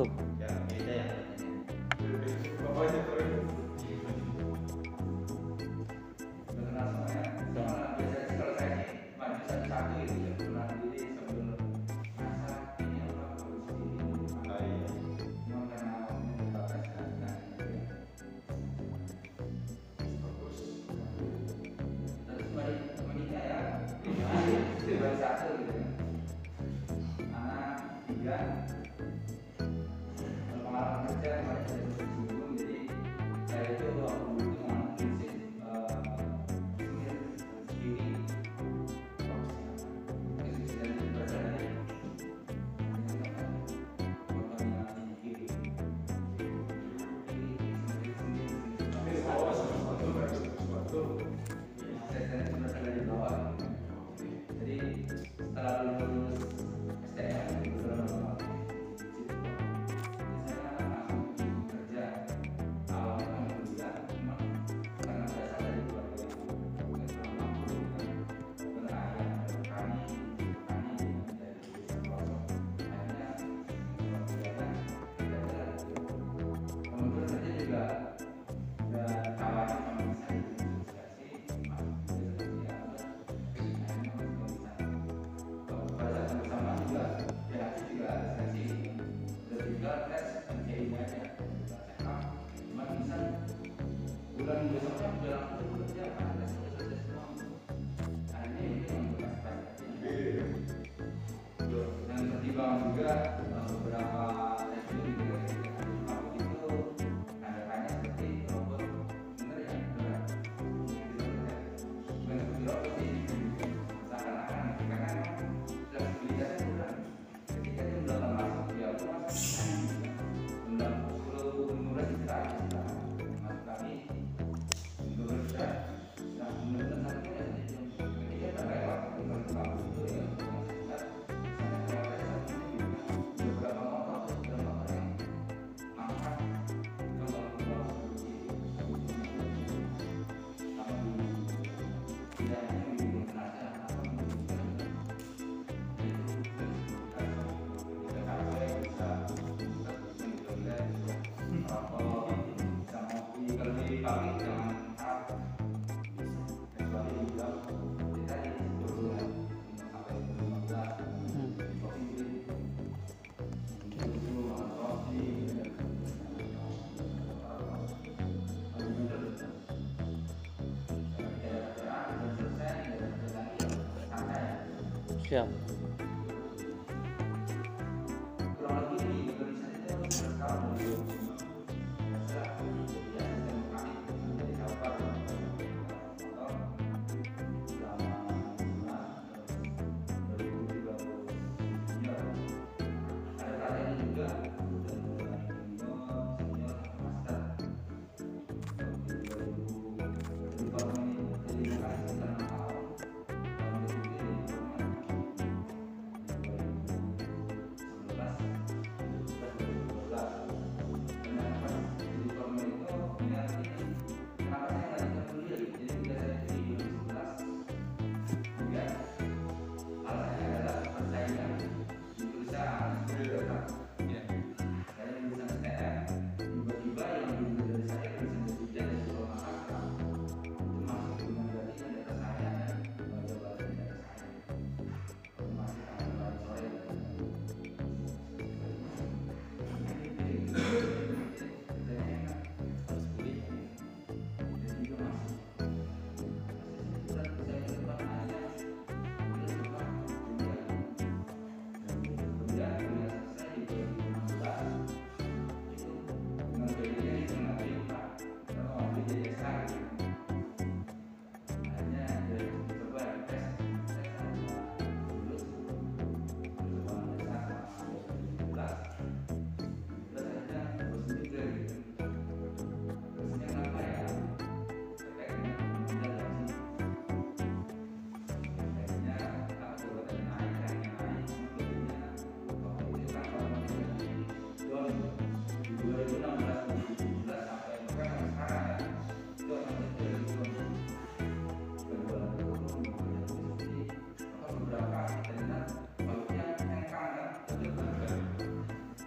tuh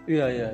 Iya iya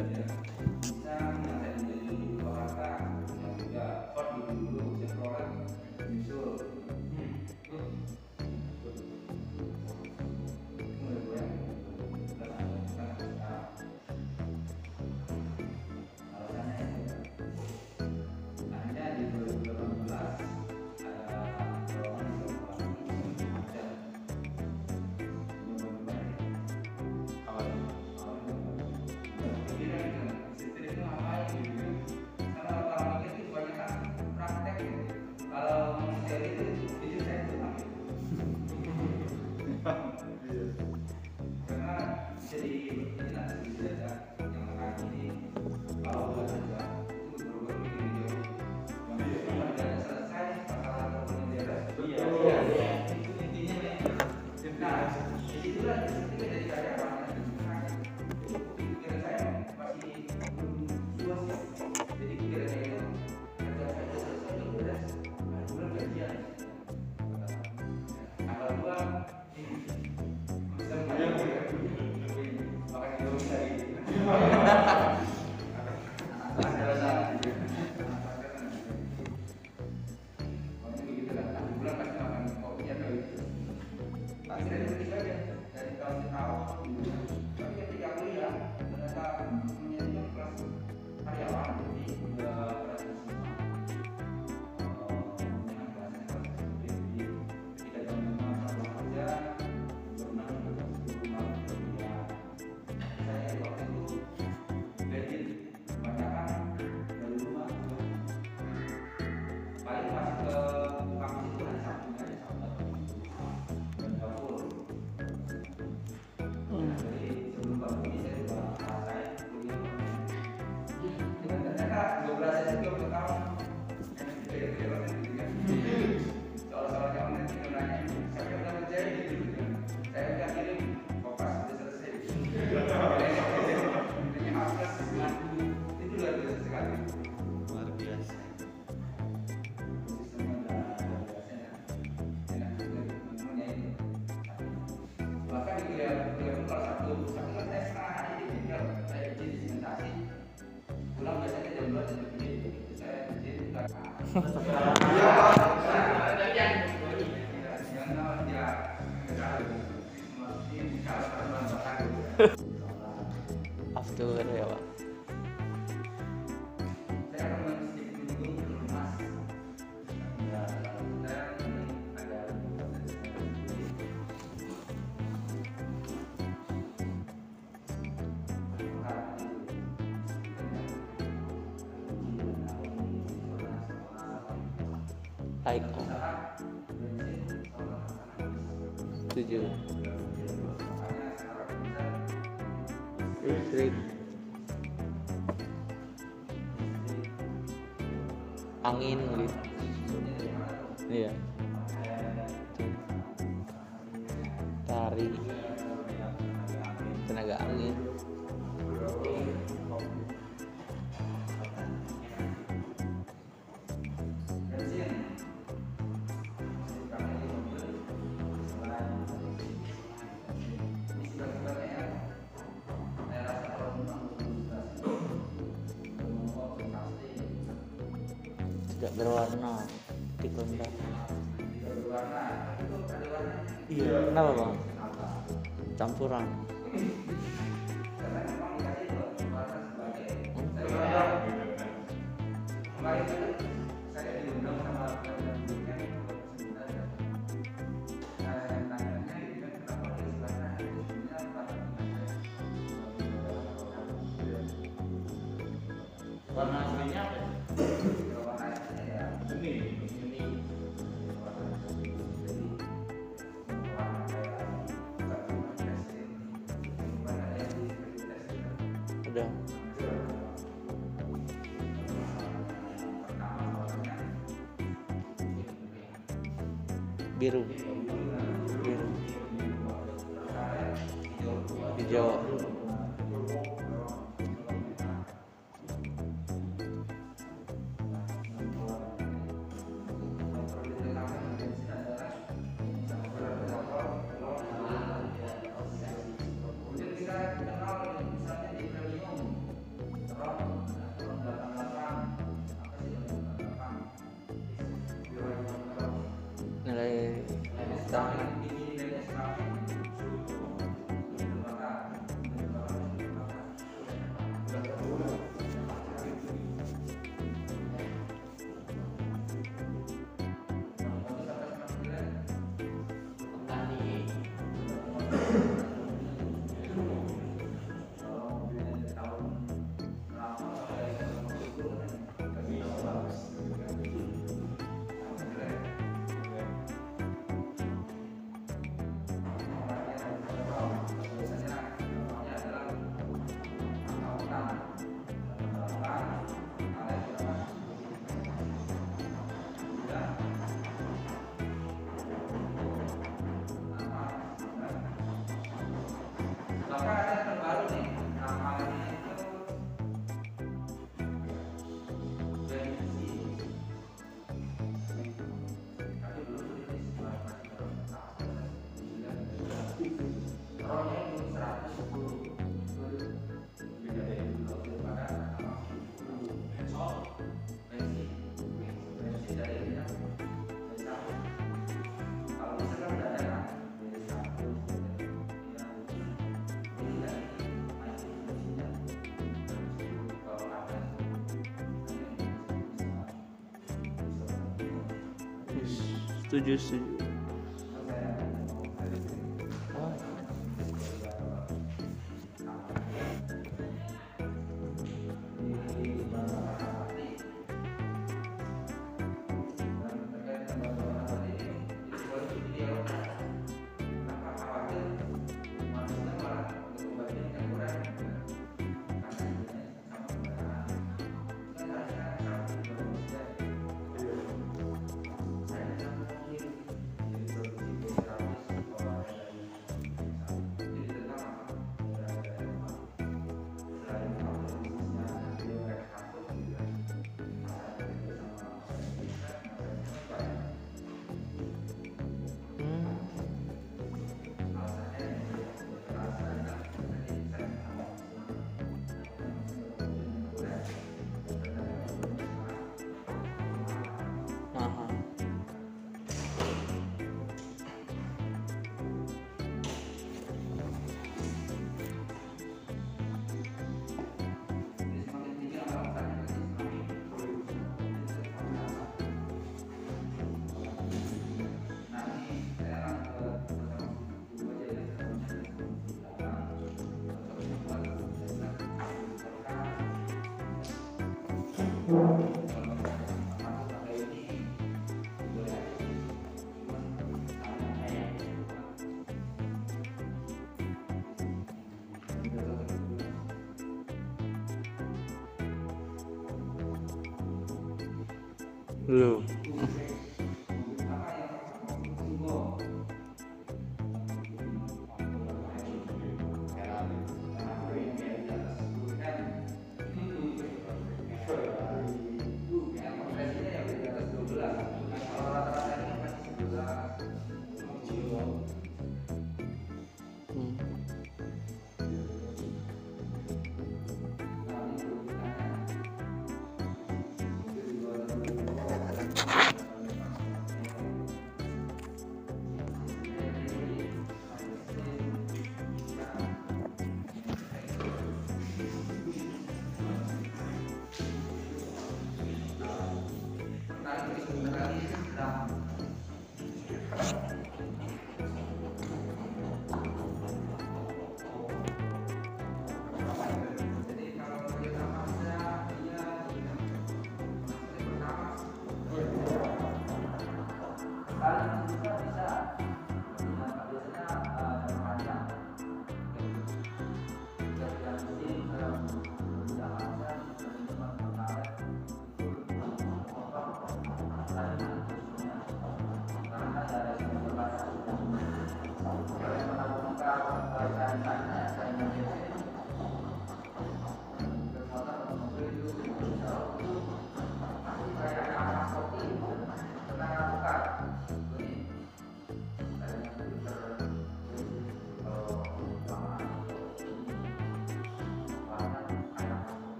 这就是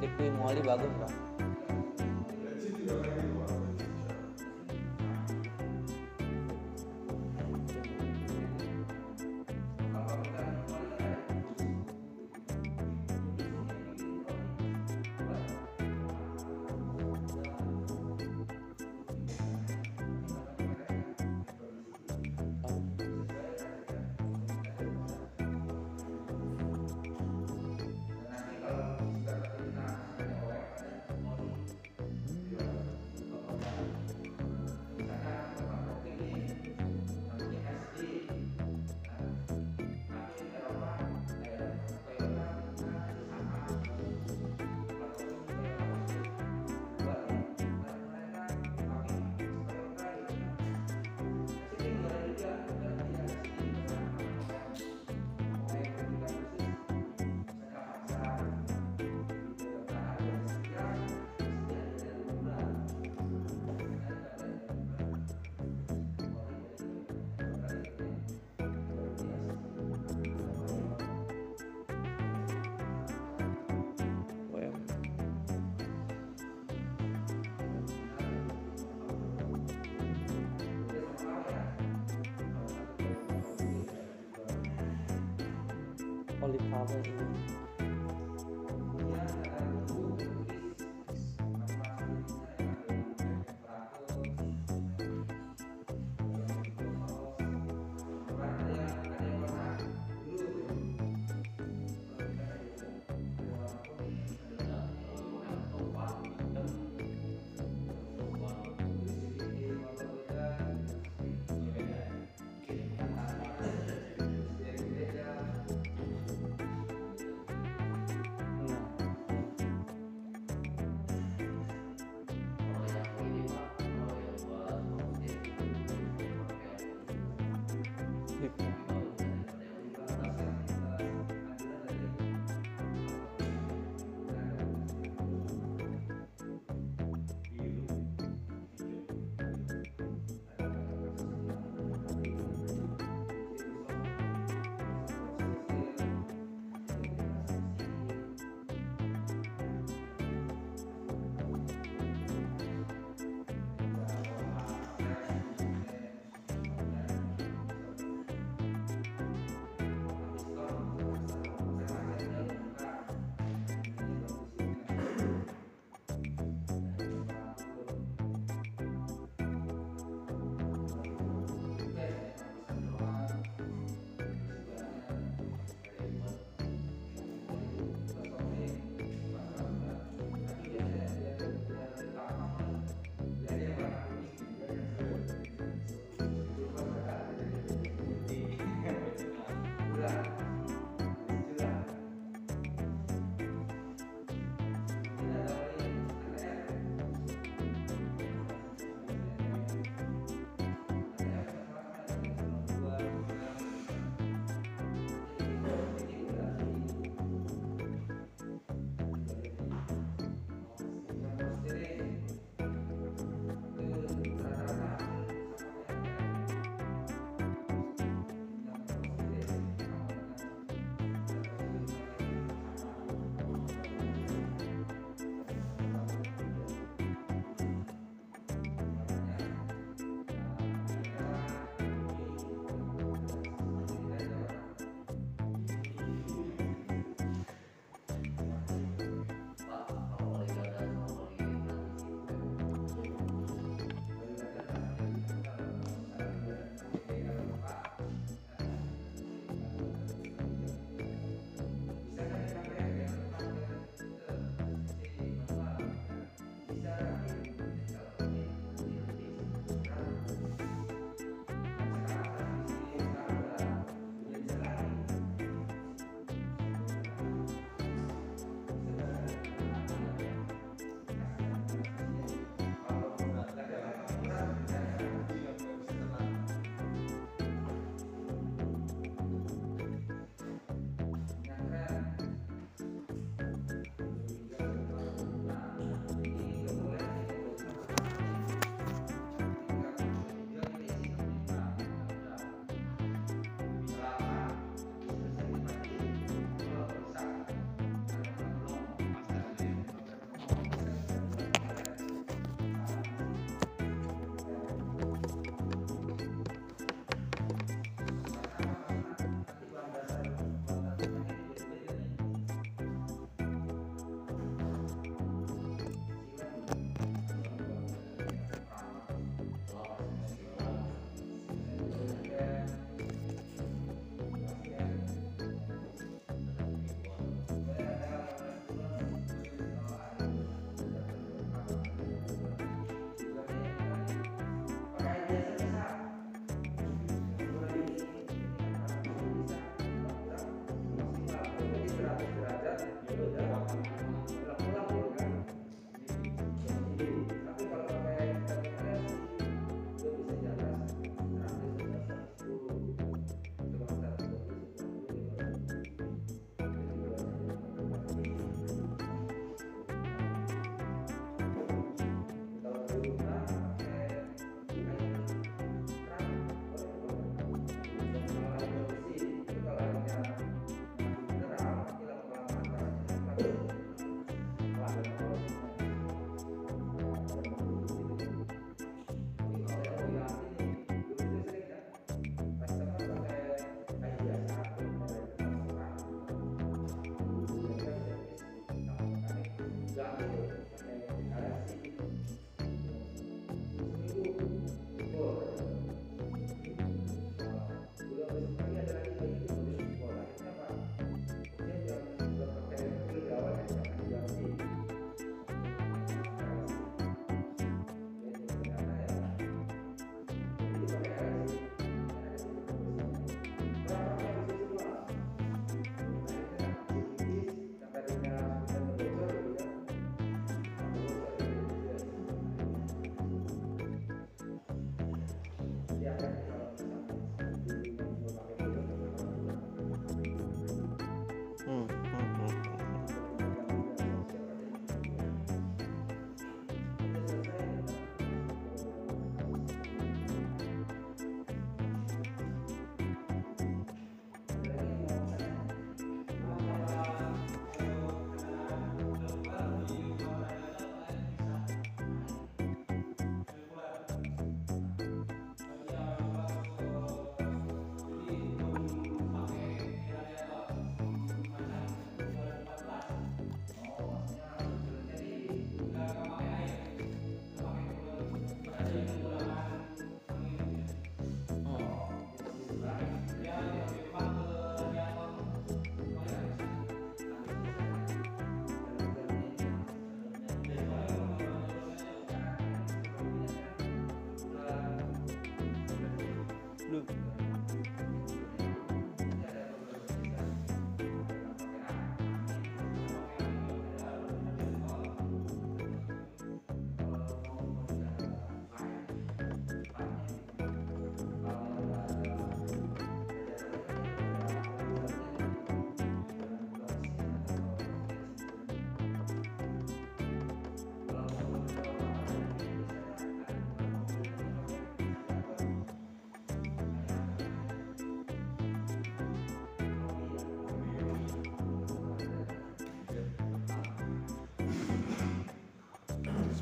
DP Muali bagus pak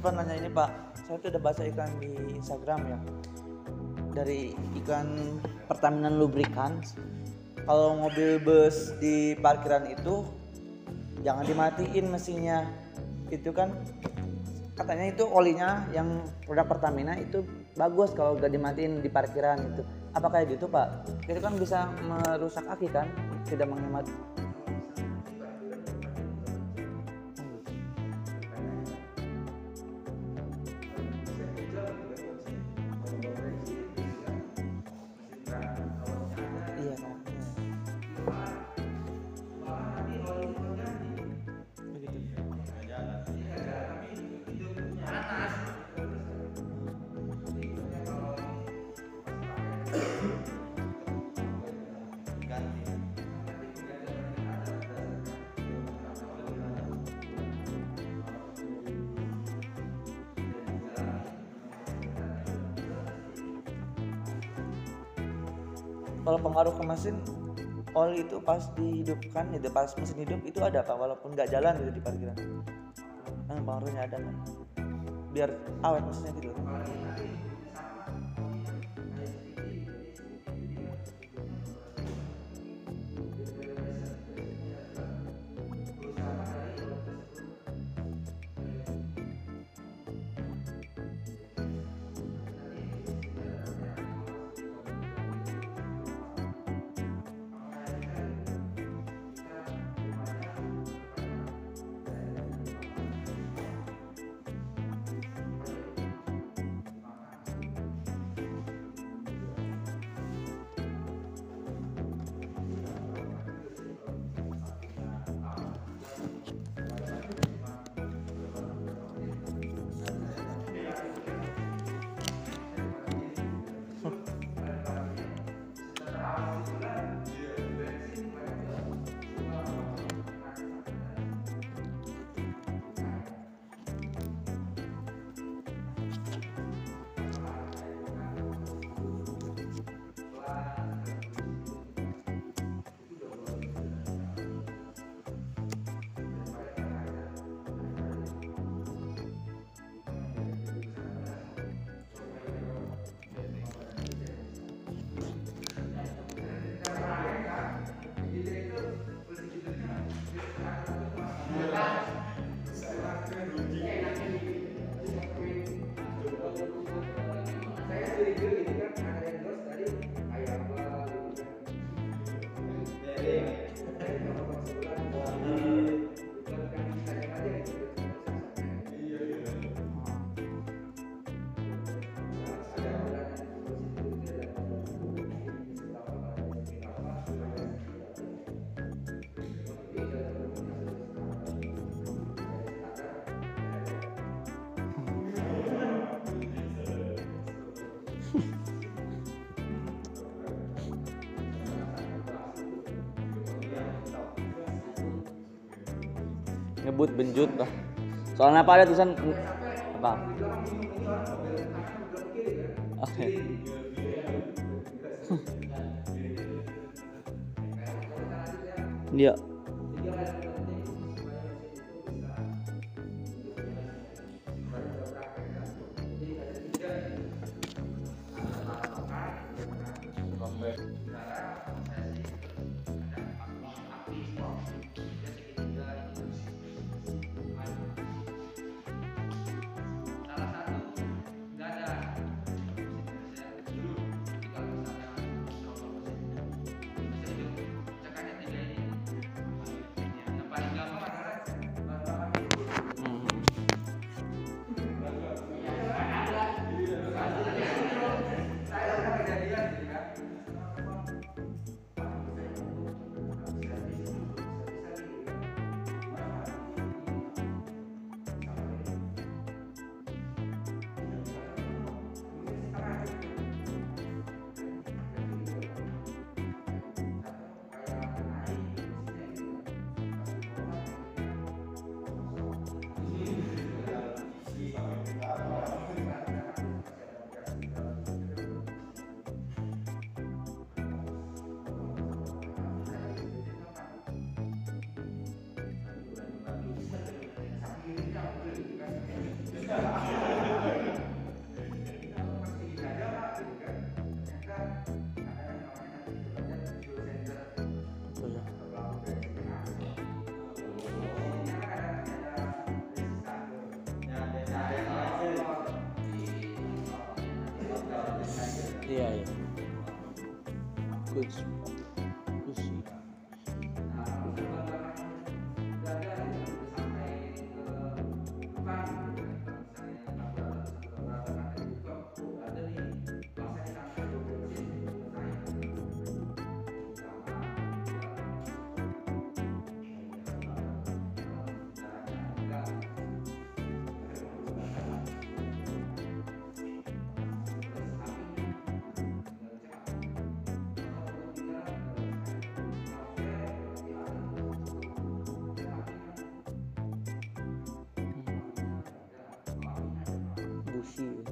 Terus Pak nanya ini Pak, saya tuh udah baca iklan di Instagram ya dari iklan Pertamina Lubricants. Kalau mobil bus di parkiran itu jangan dimatiin mesinnya. Itu kan katanya itu olinya yang produk Pertamina itu bagus kalau gak dimatiin di parkiran itu. Apa kayak gitu Pak? Itu kan bisa merusak aki kan, tidak menghemat. Mesin oli itu pas dihidupkan itu pas mesin hidup itu ada pak walaupun nggak jalan gitu di parkiran. Nah, pengaruhnya ada kan. Biar awet mesinnya gitu. Nyebut benjut lah. Soalnya apa ada tulisan apa? Oke. Iya. Iya, iya. Good. pursue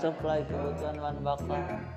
mensuplai kebutuhan bahan bakar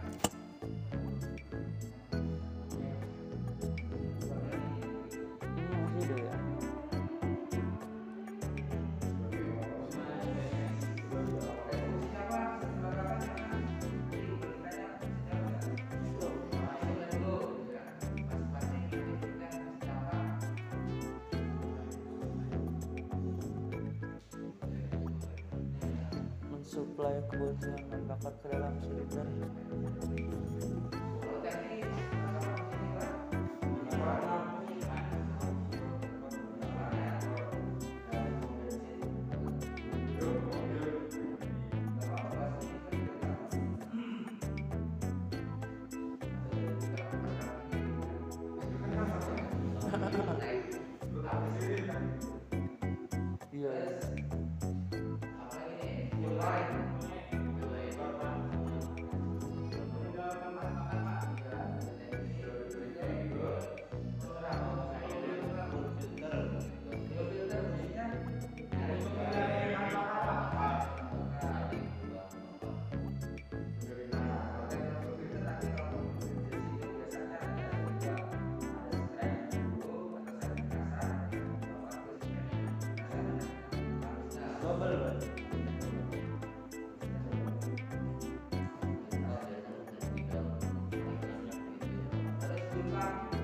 あ!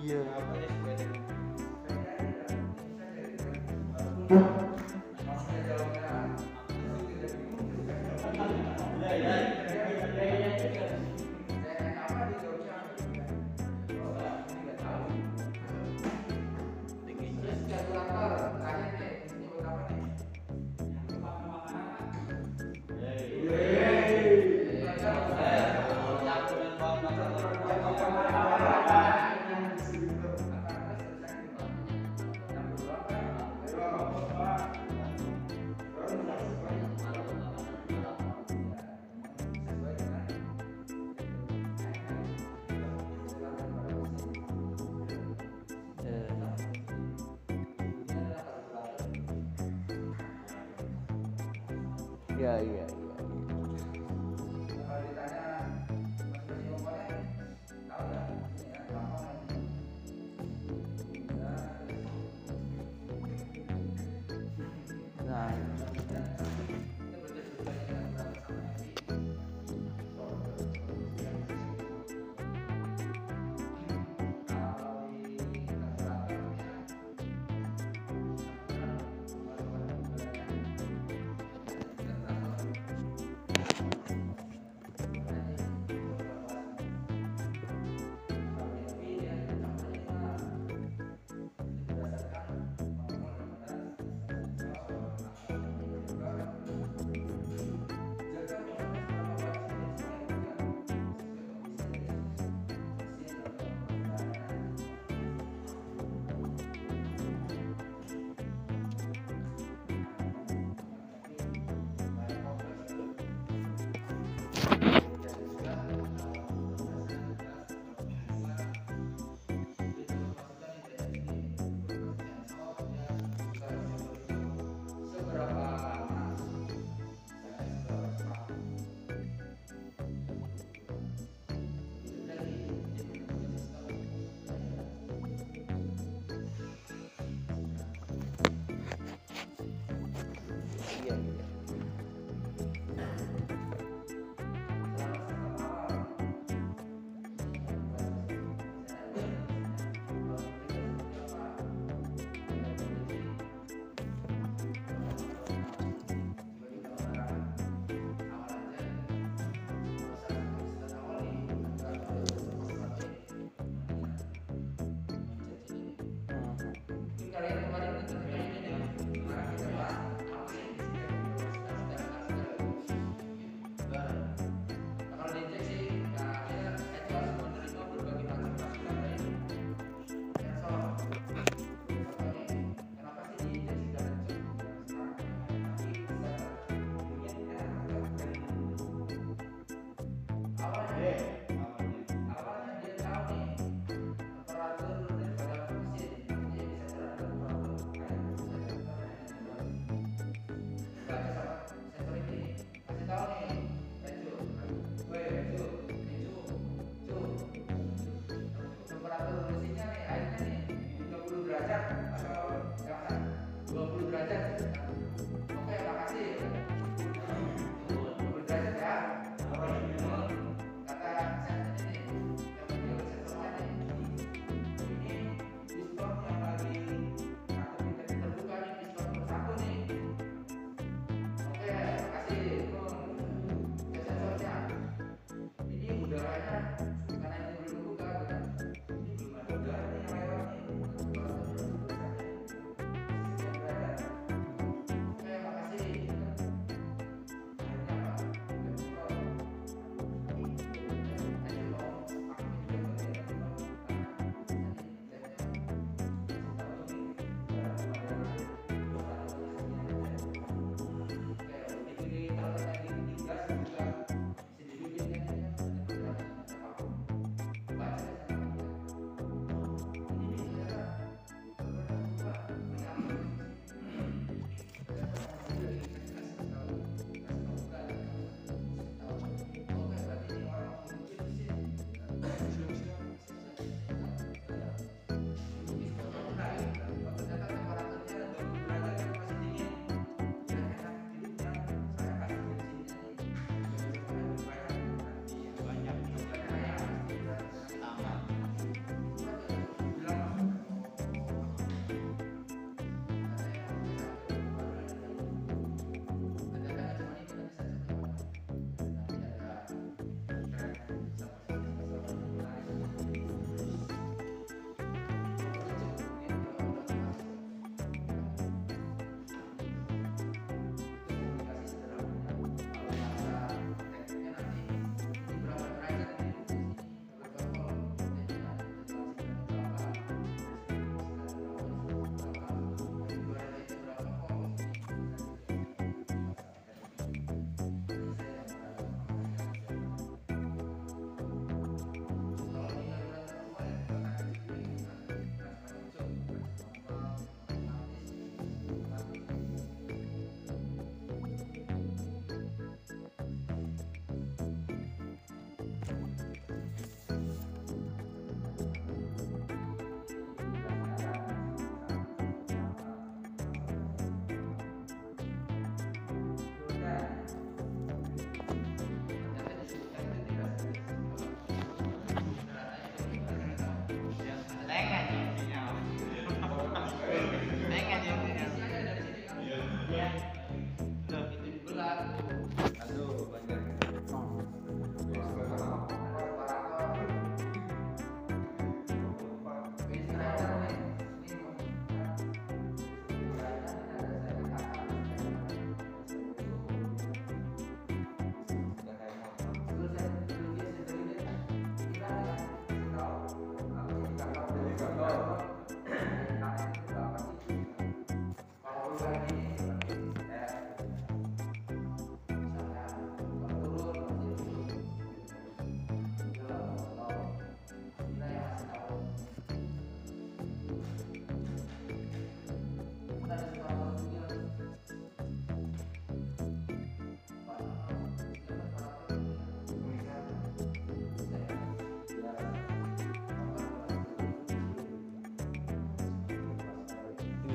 Iya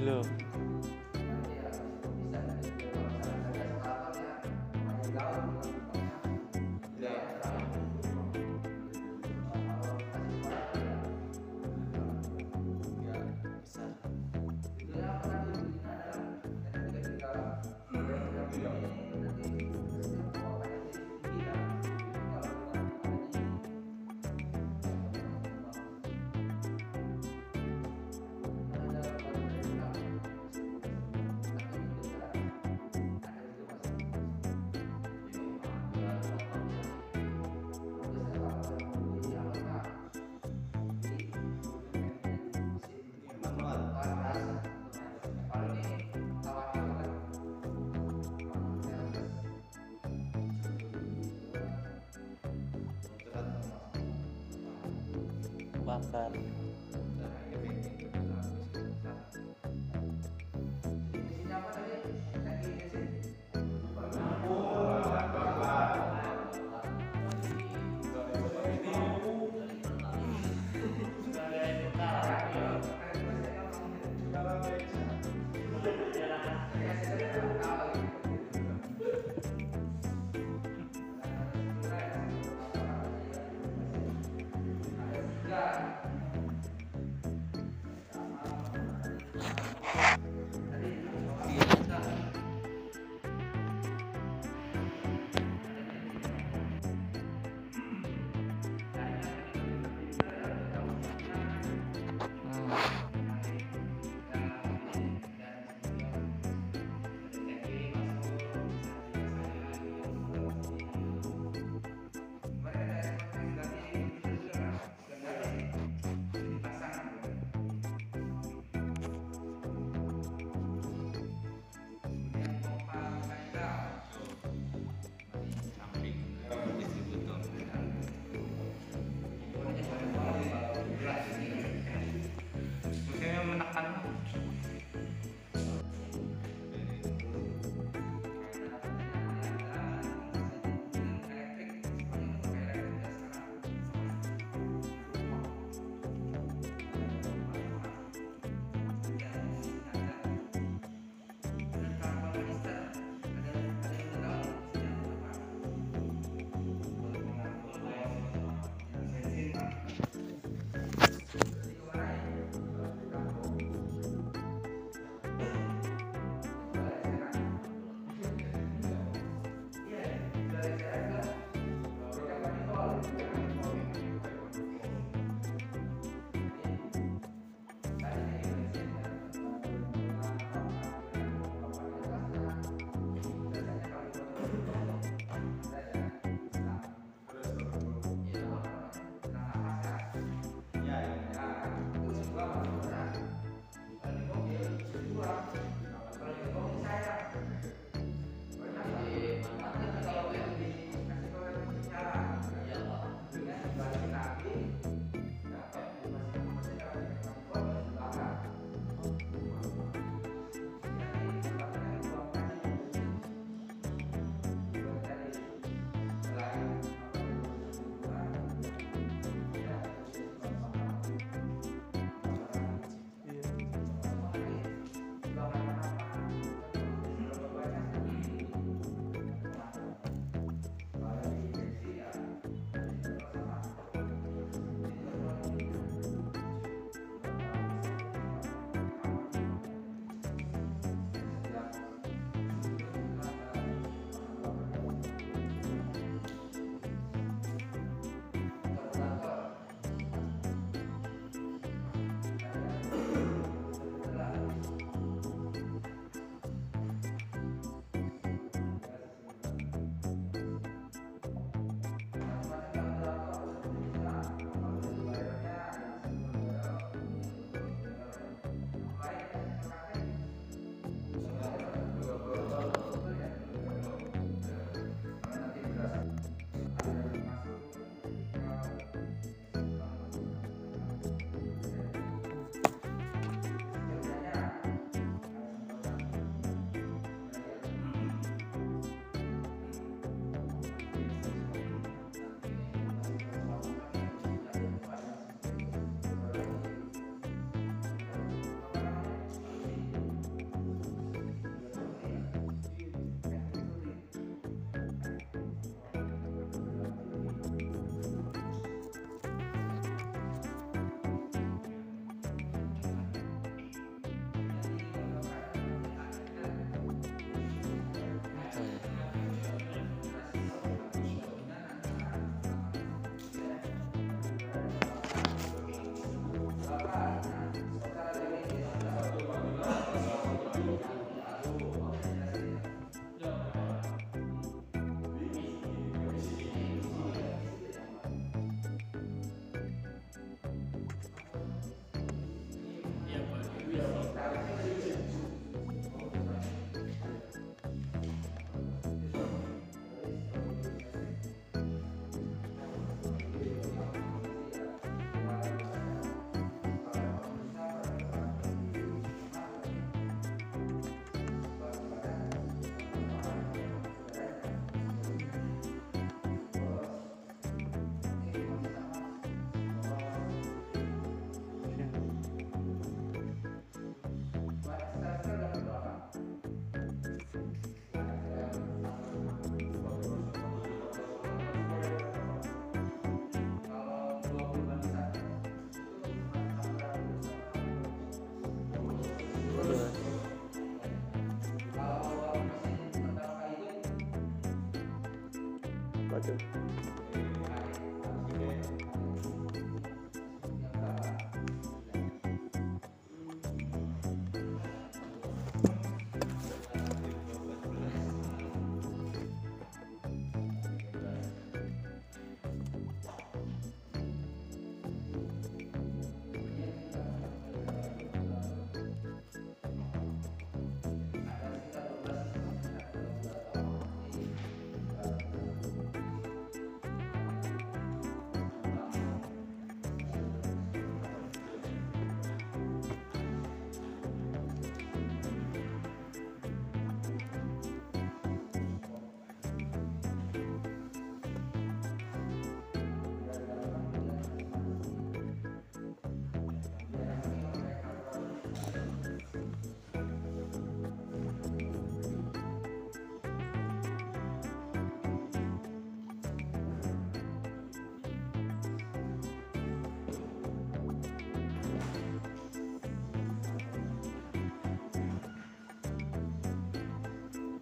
dulu bakar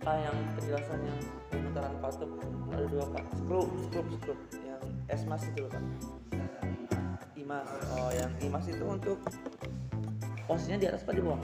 ah yang penjelasannya pemutaran katup ada dua pak skrup skrup skrup yang esmas itu loh pak imas. Oh yang imas itu untuk posisinya di atas apa di bawah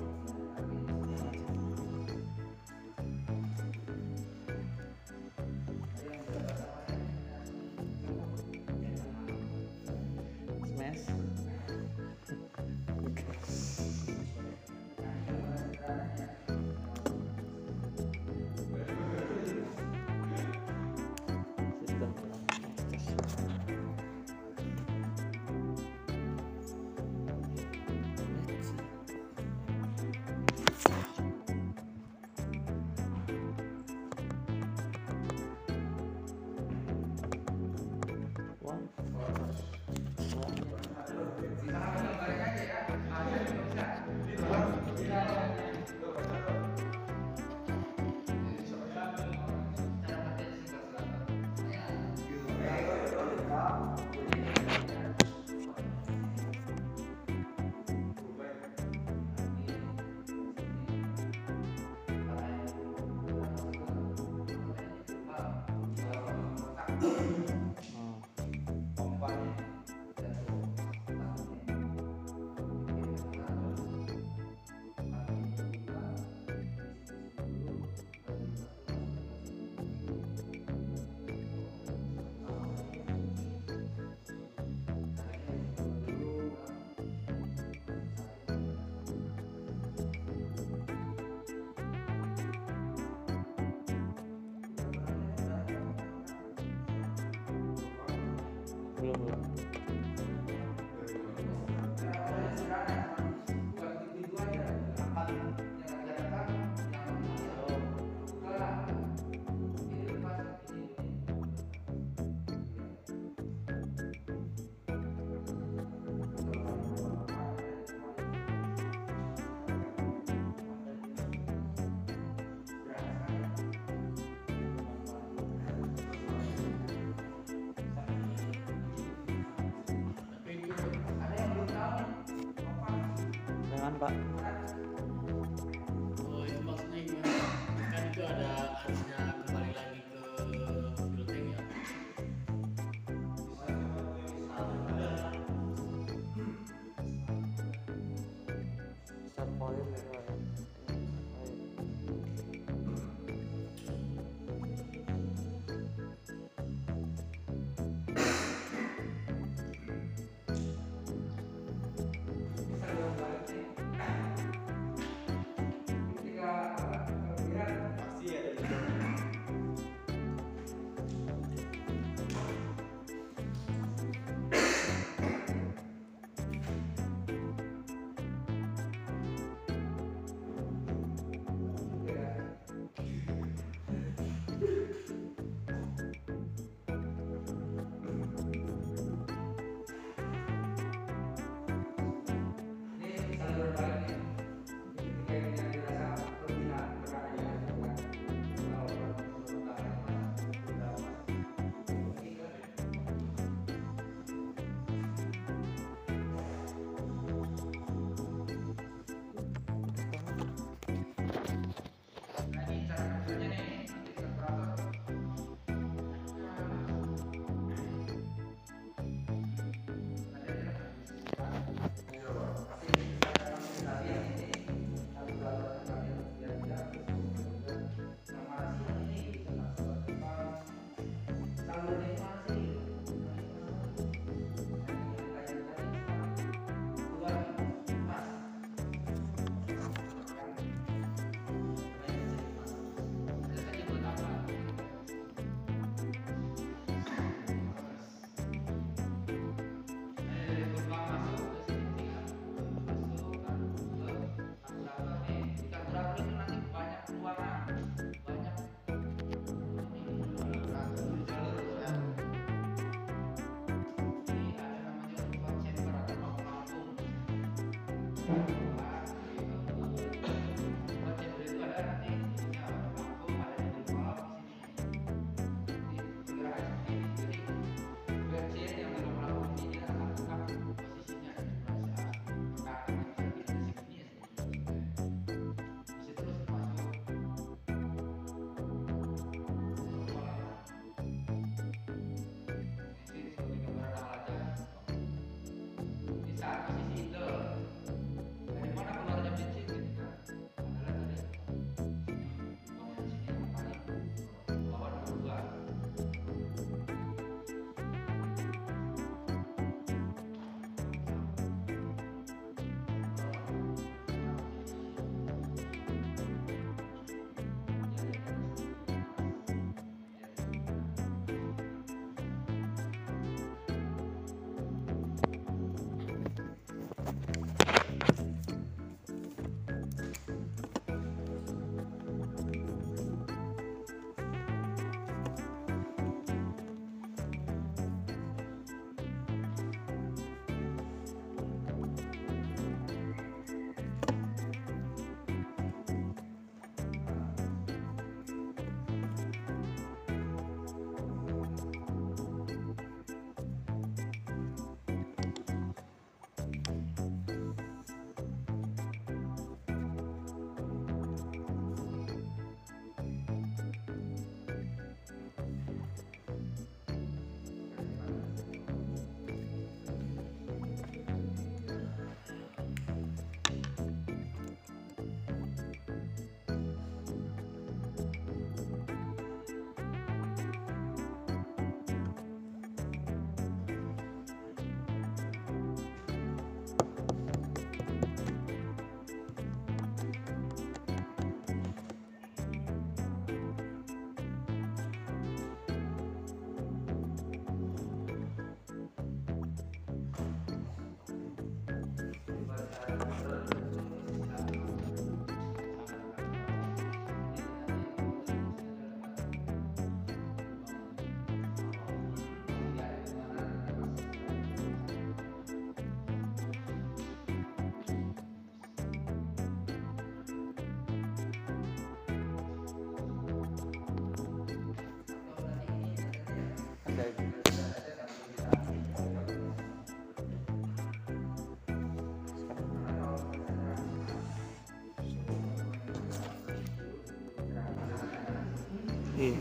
Iya.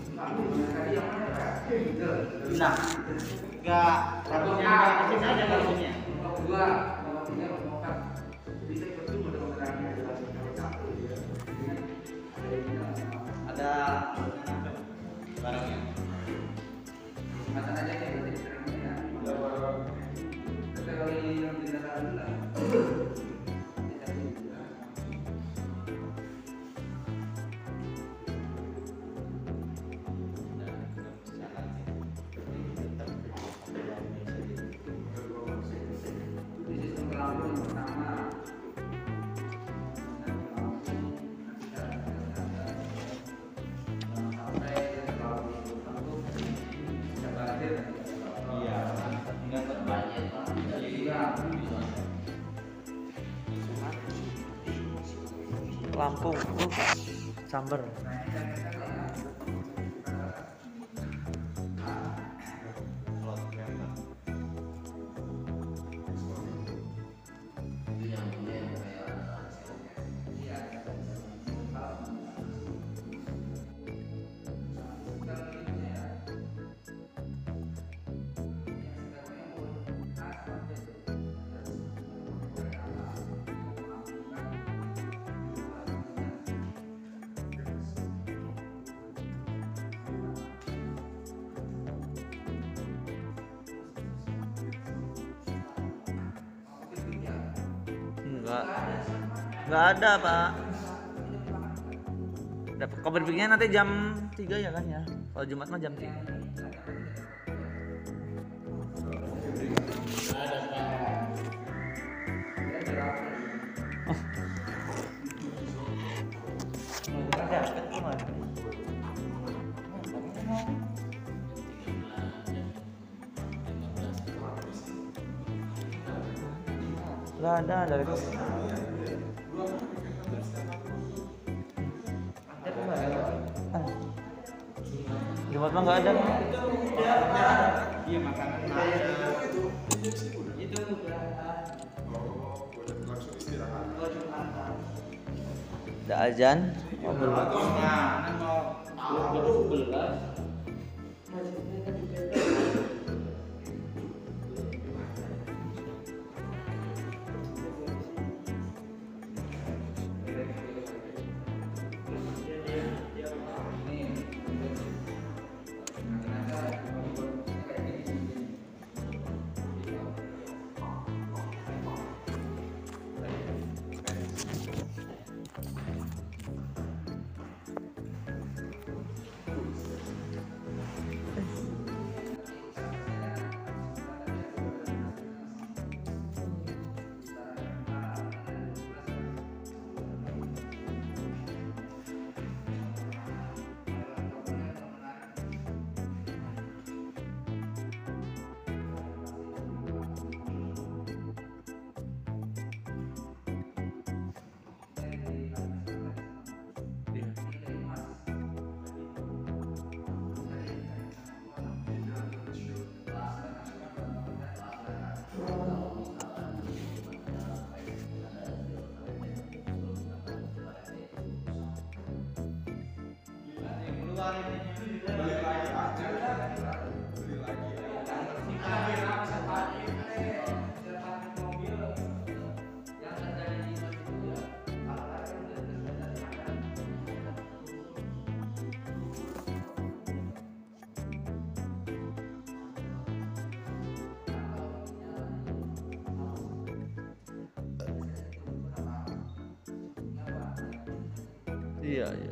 Nah, enggak, tapi enggak kasih. samber nggak ada pak. Kau berpikirnya nanti jam 3 ya kan ya? Kalau Jumat mah jam 3 oh. Gak ada, dari Mah nggak ada Iya makanan ada azan oh, belum Mana mau iya iya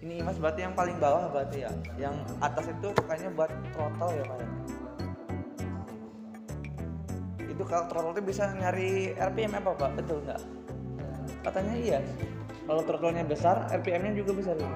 ini mas berarti yang paling bawah berarti ya yang atas itu kayaknya buat throttle ya pak ya? itu kalau throttle itu bisa nyari RPM apa pak betul nggak katanya iya kalau throttle-nya besar RPM-nya juga besar ya?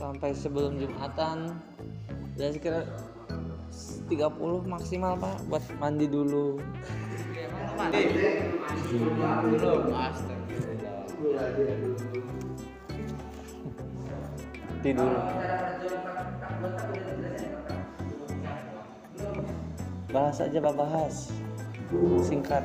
sampai sebelum Jumatan. Dan sekitar 30 maksimal pak buat mandi dulu mandi dulu. Tidur. Bahas aja pak bahas. Singkat.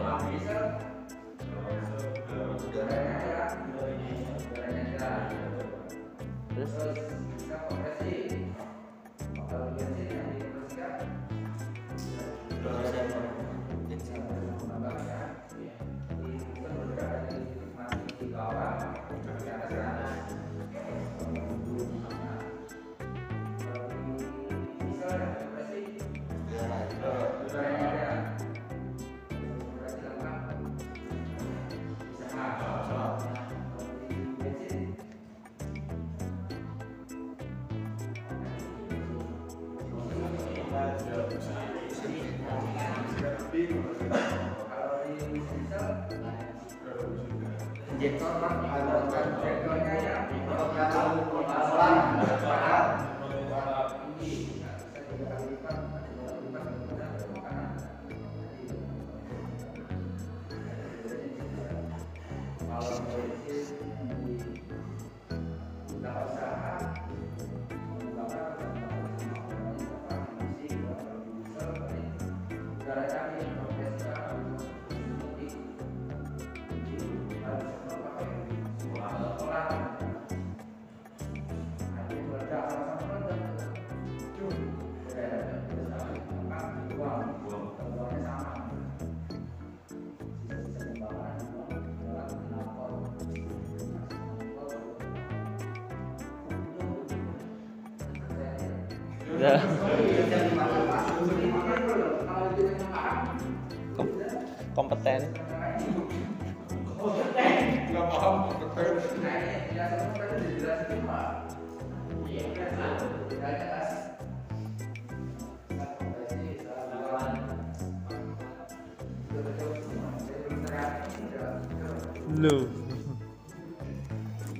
Belum.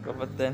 Kabupaten.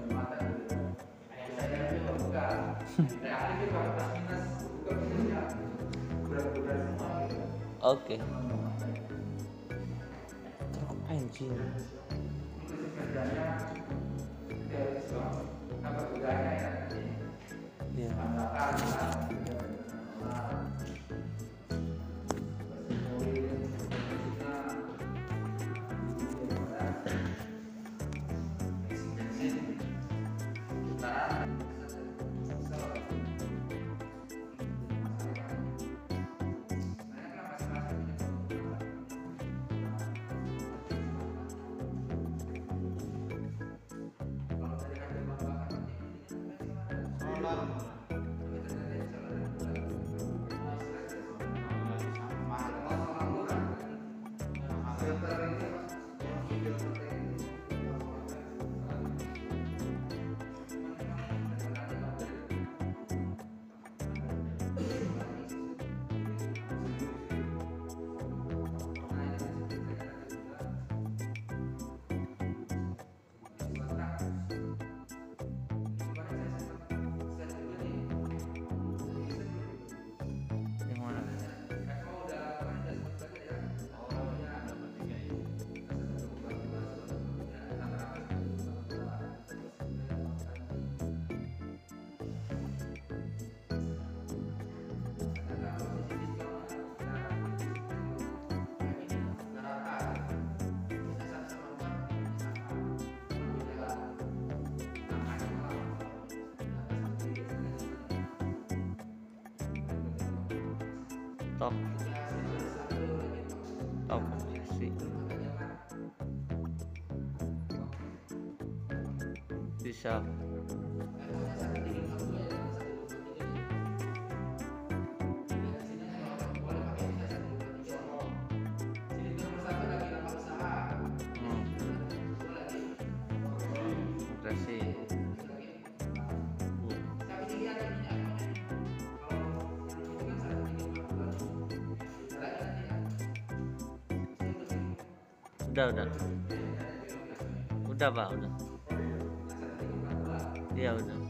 Oke. Okay. Truk anjing. Ya. top. Top. Sih bisa. udah udah. Udah pak udah. Iya udah.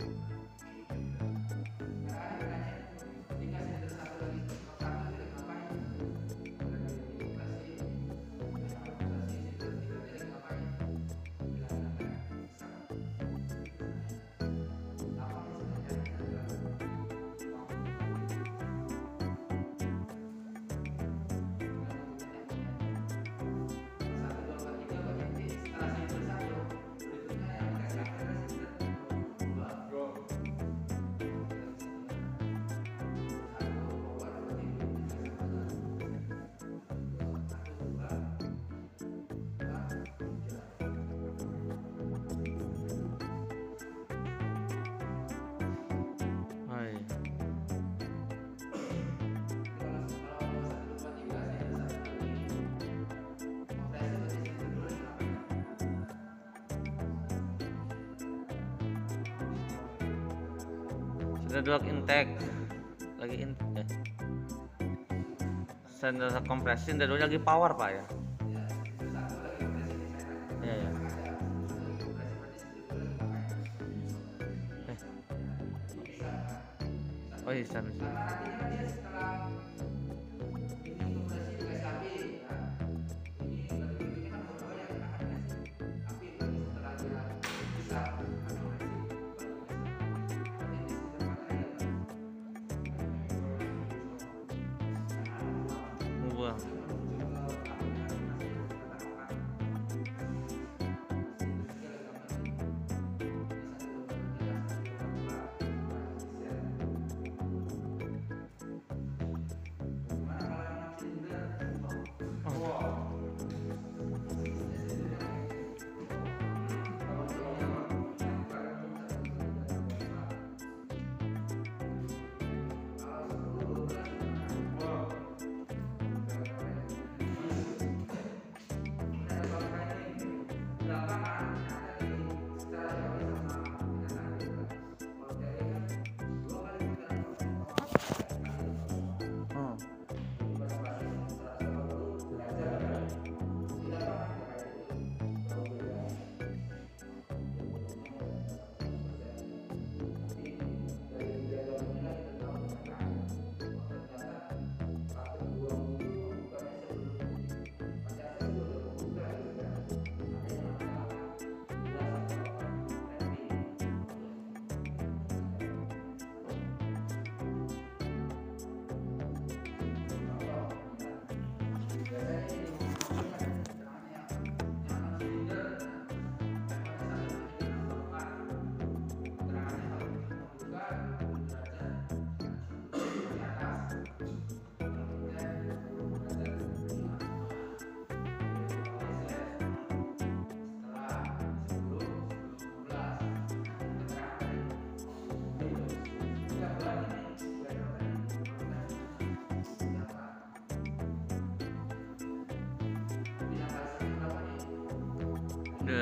Sensor kompresi dan lagi power pak ya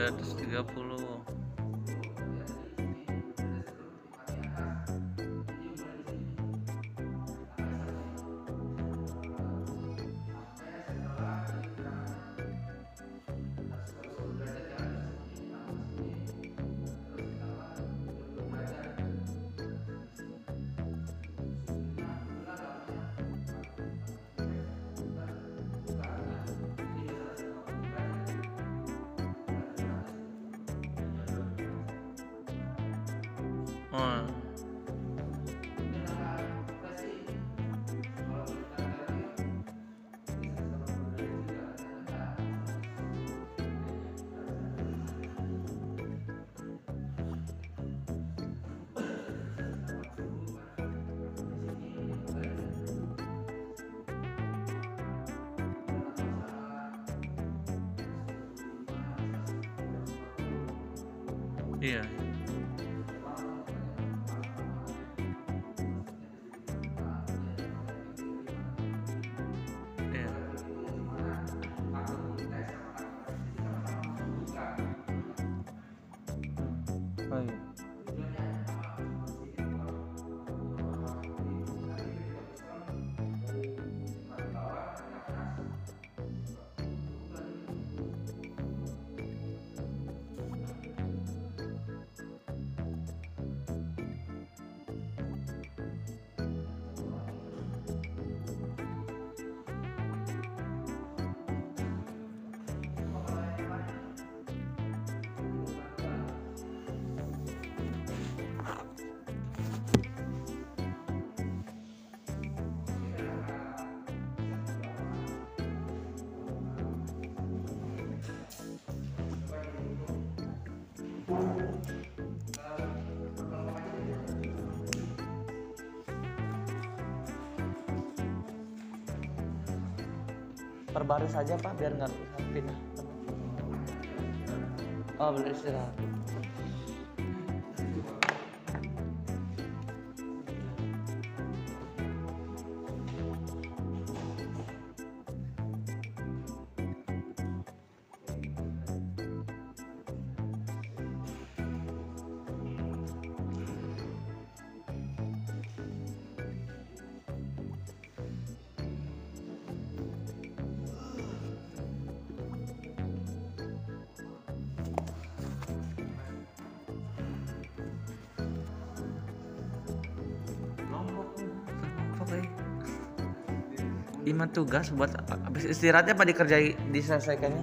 Dua ratus baris saja pak biar nggak pindah oh boleh istirahat Lima tugas buat habis istirahatnya apa dikerjai diselesaikannya?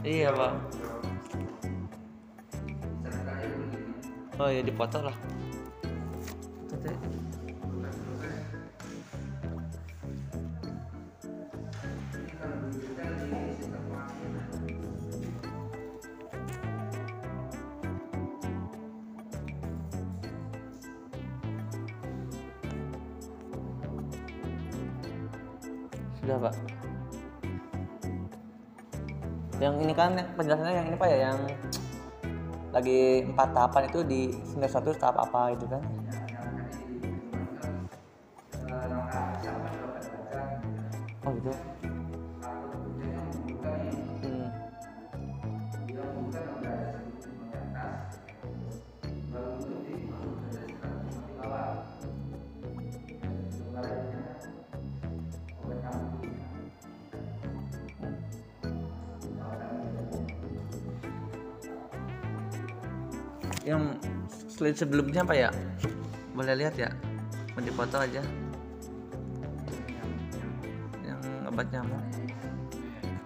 Iya pak. Oh ya dipotong lah. Yang ini kan penjelasannya yang ini pak ya yang lagi empat tahapan itu di semester satu tahap apa itu kan? Oh gitu. Sebelumnya apa ya? Boleh lihat ya? Mau dipoto aja. Yang obat nyamuk.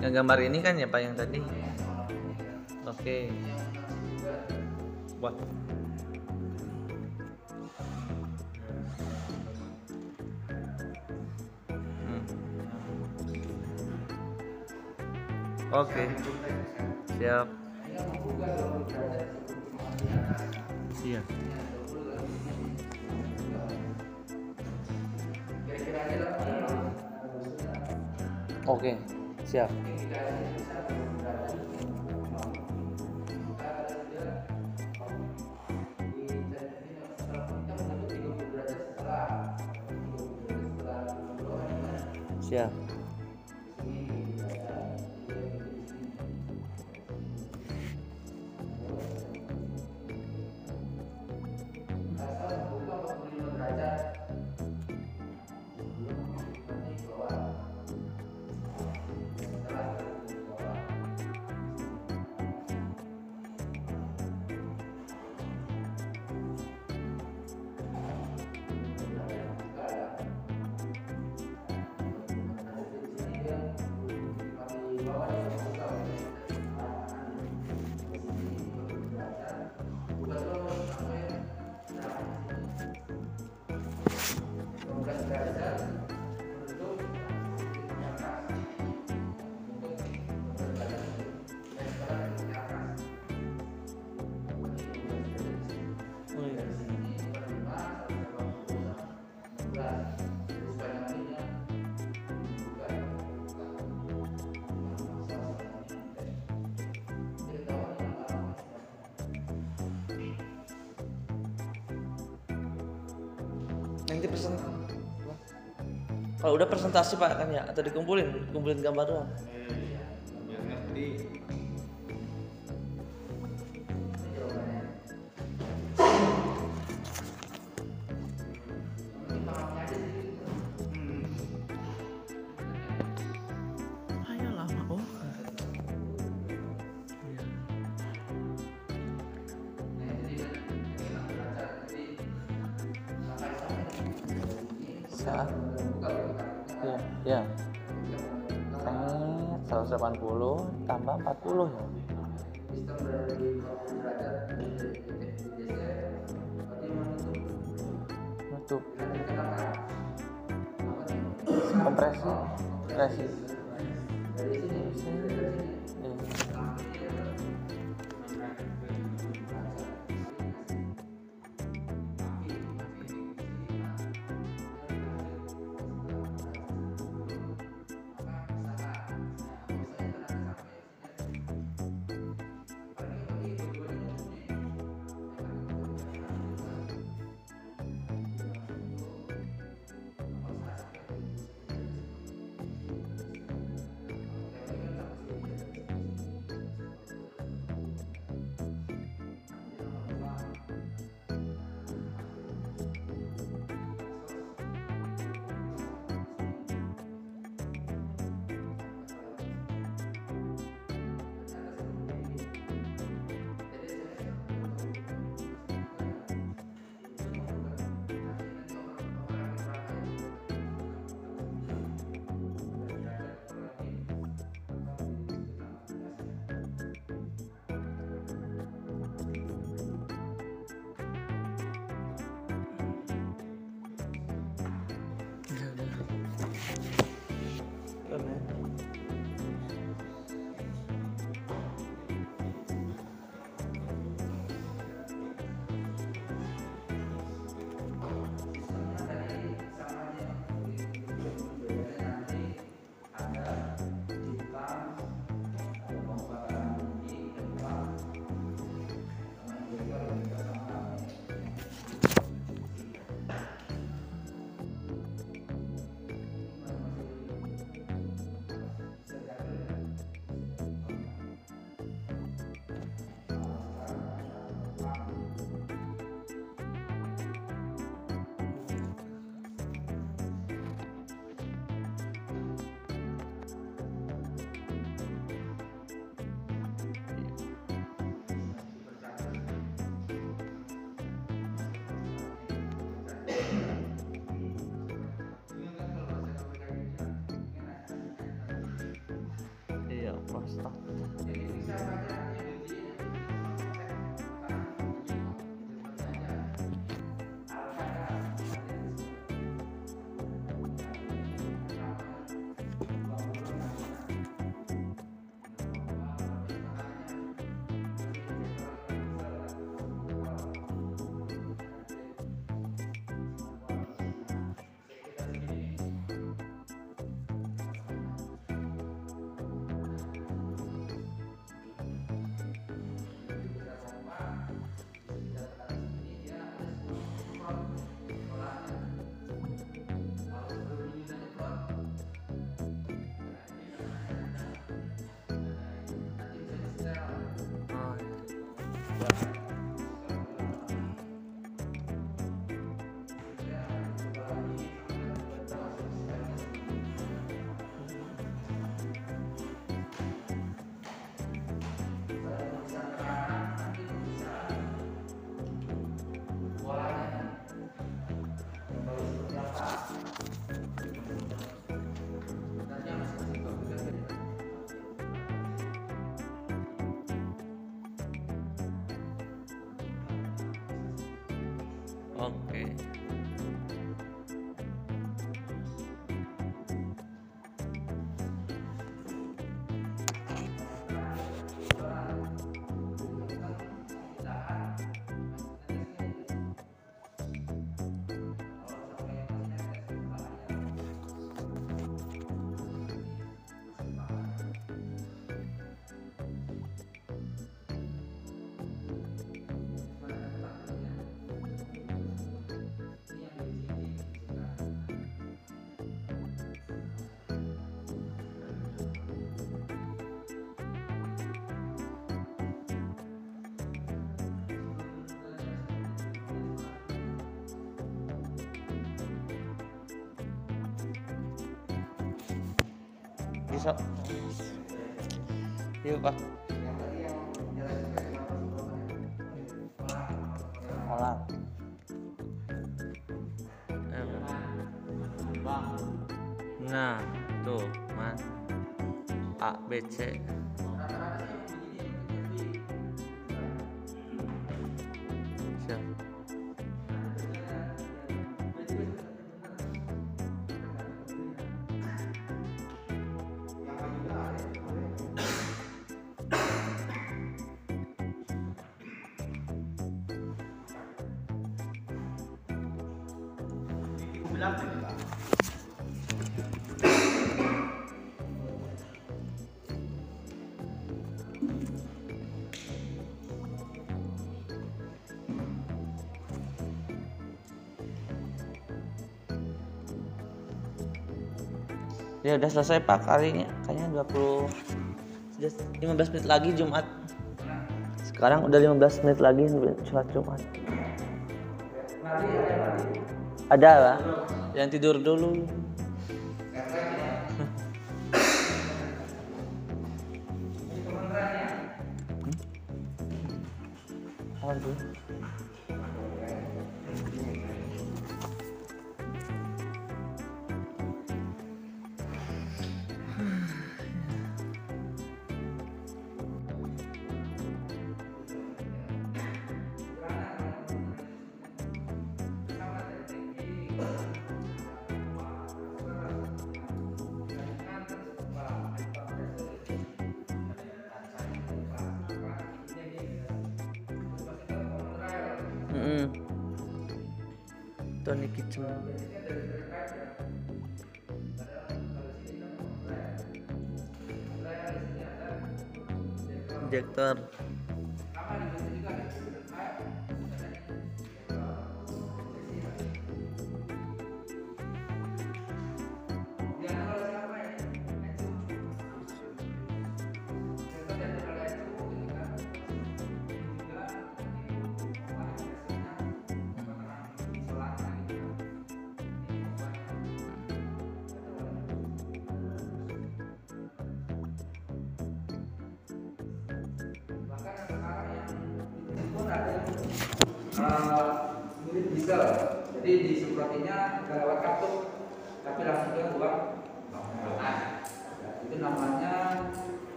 Yang gambar ini kan ya Pak yang tadi. Oke. Buat. Hmm. Oke. Siap. Iya. Oke. Siap. Kalau udah presentasi pak kan ya atau dikumpulin kumpulin gambar doang nutup kompresi kompresi Oke. Yuk pak. Nah, tuh, Mas. A B C. udah selesai pak kalinya. Kayaknya 20 sudah 15 menit lagi Jumat. Sekarang udah 15 menit lagi sholat Jumat. Ada lah. Yang tidur dulu.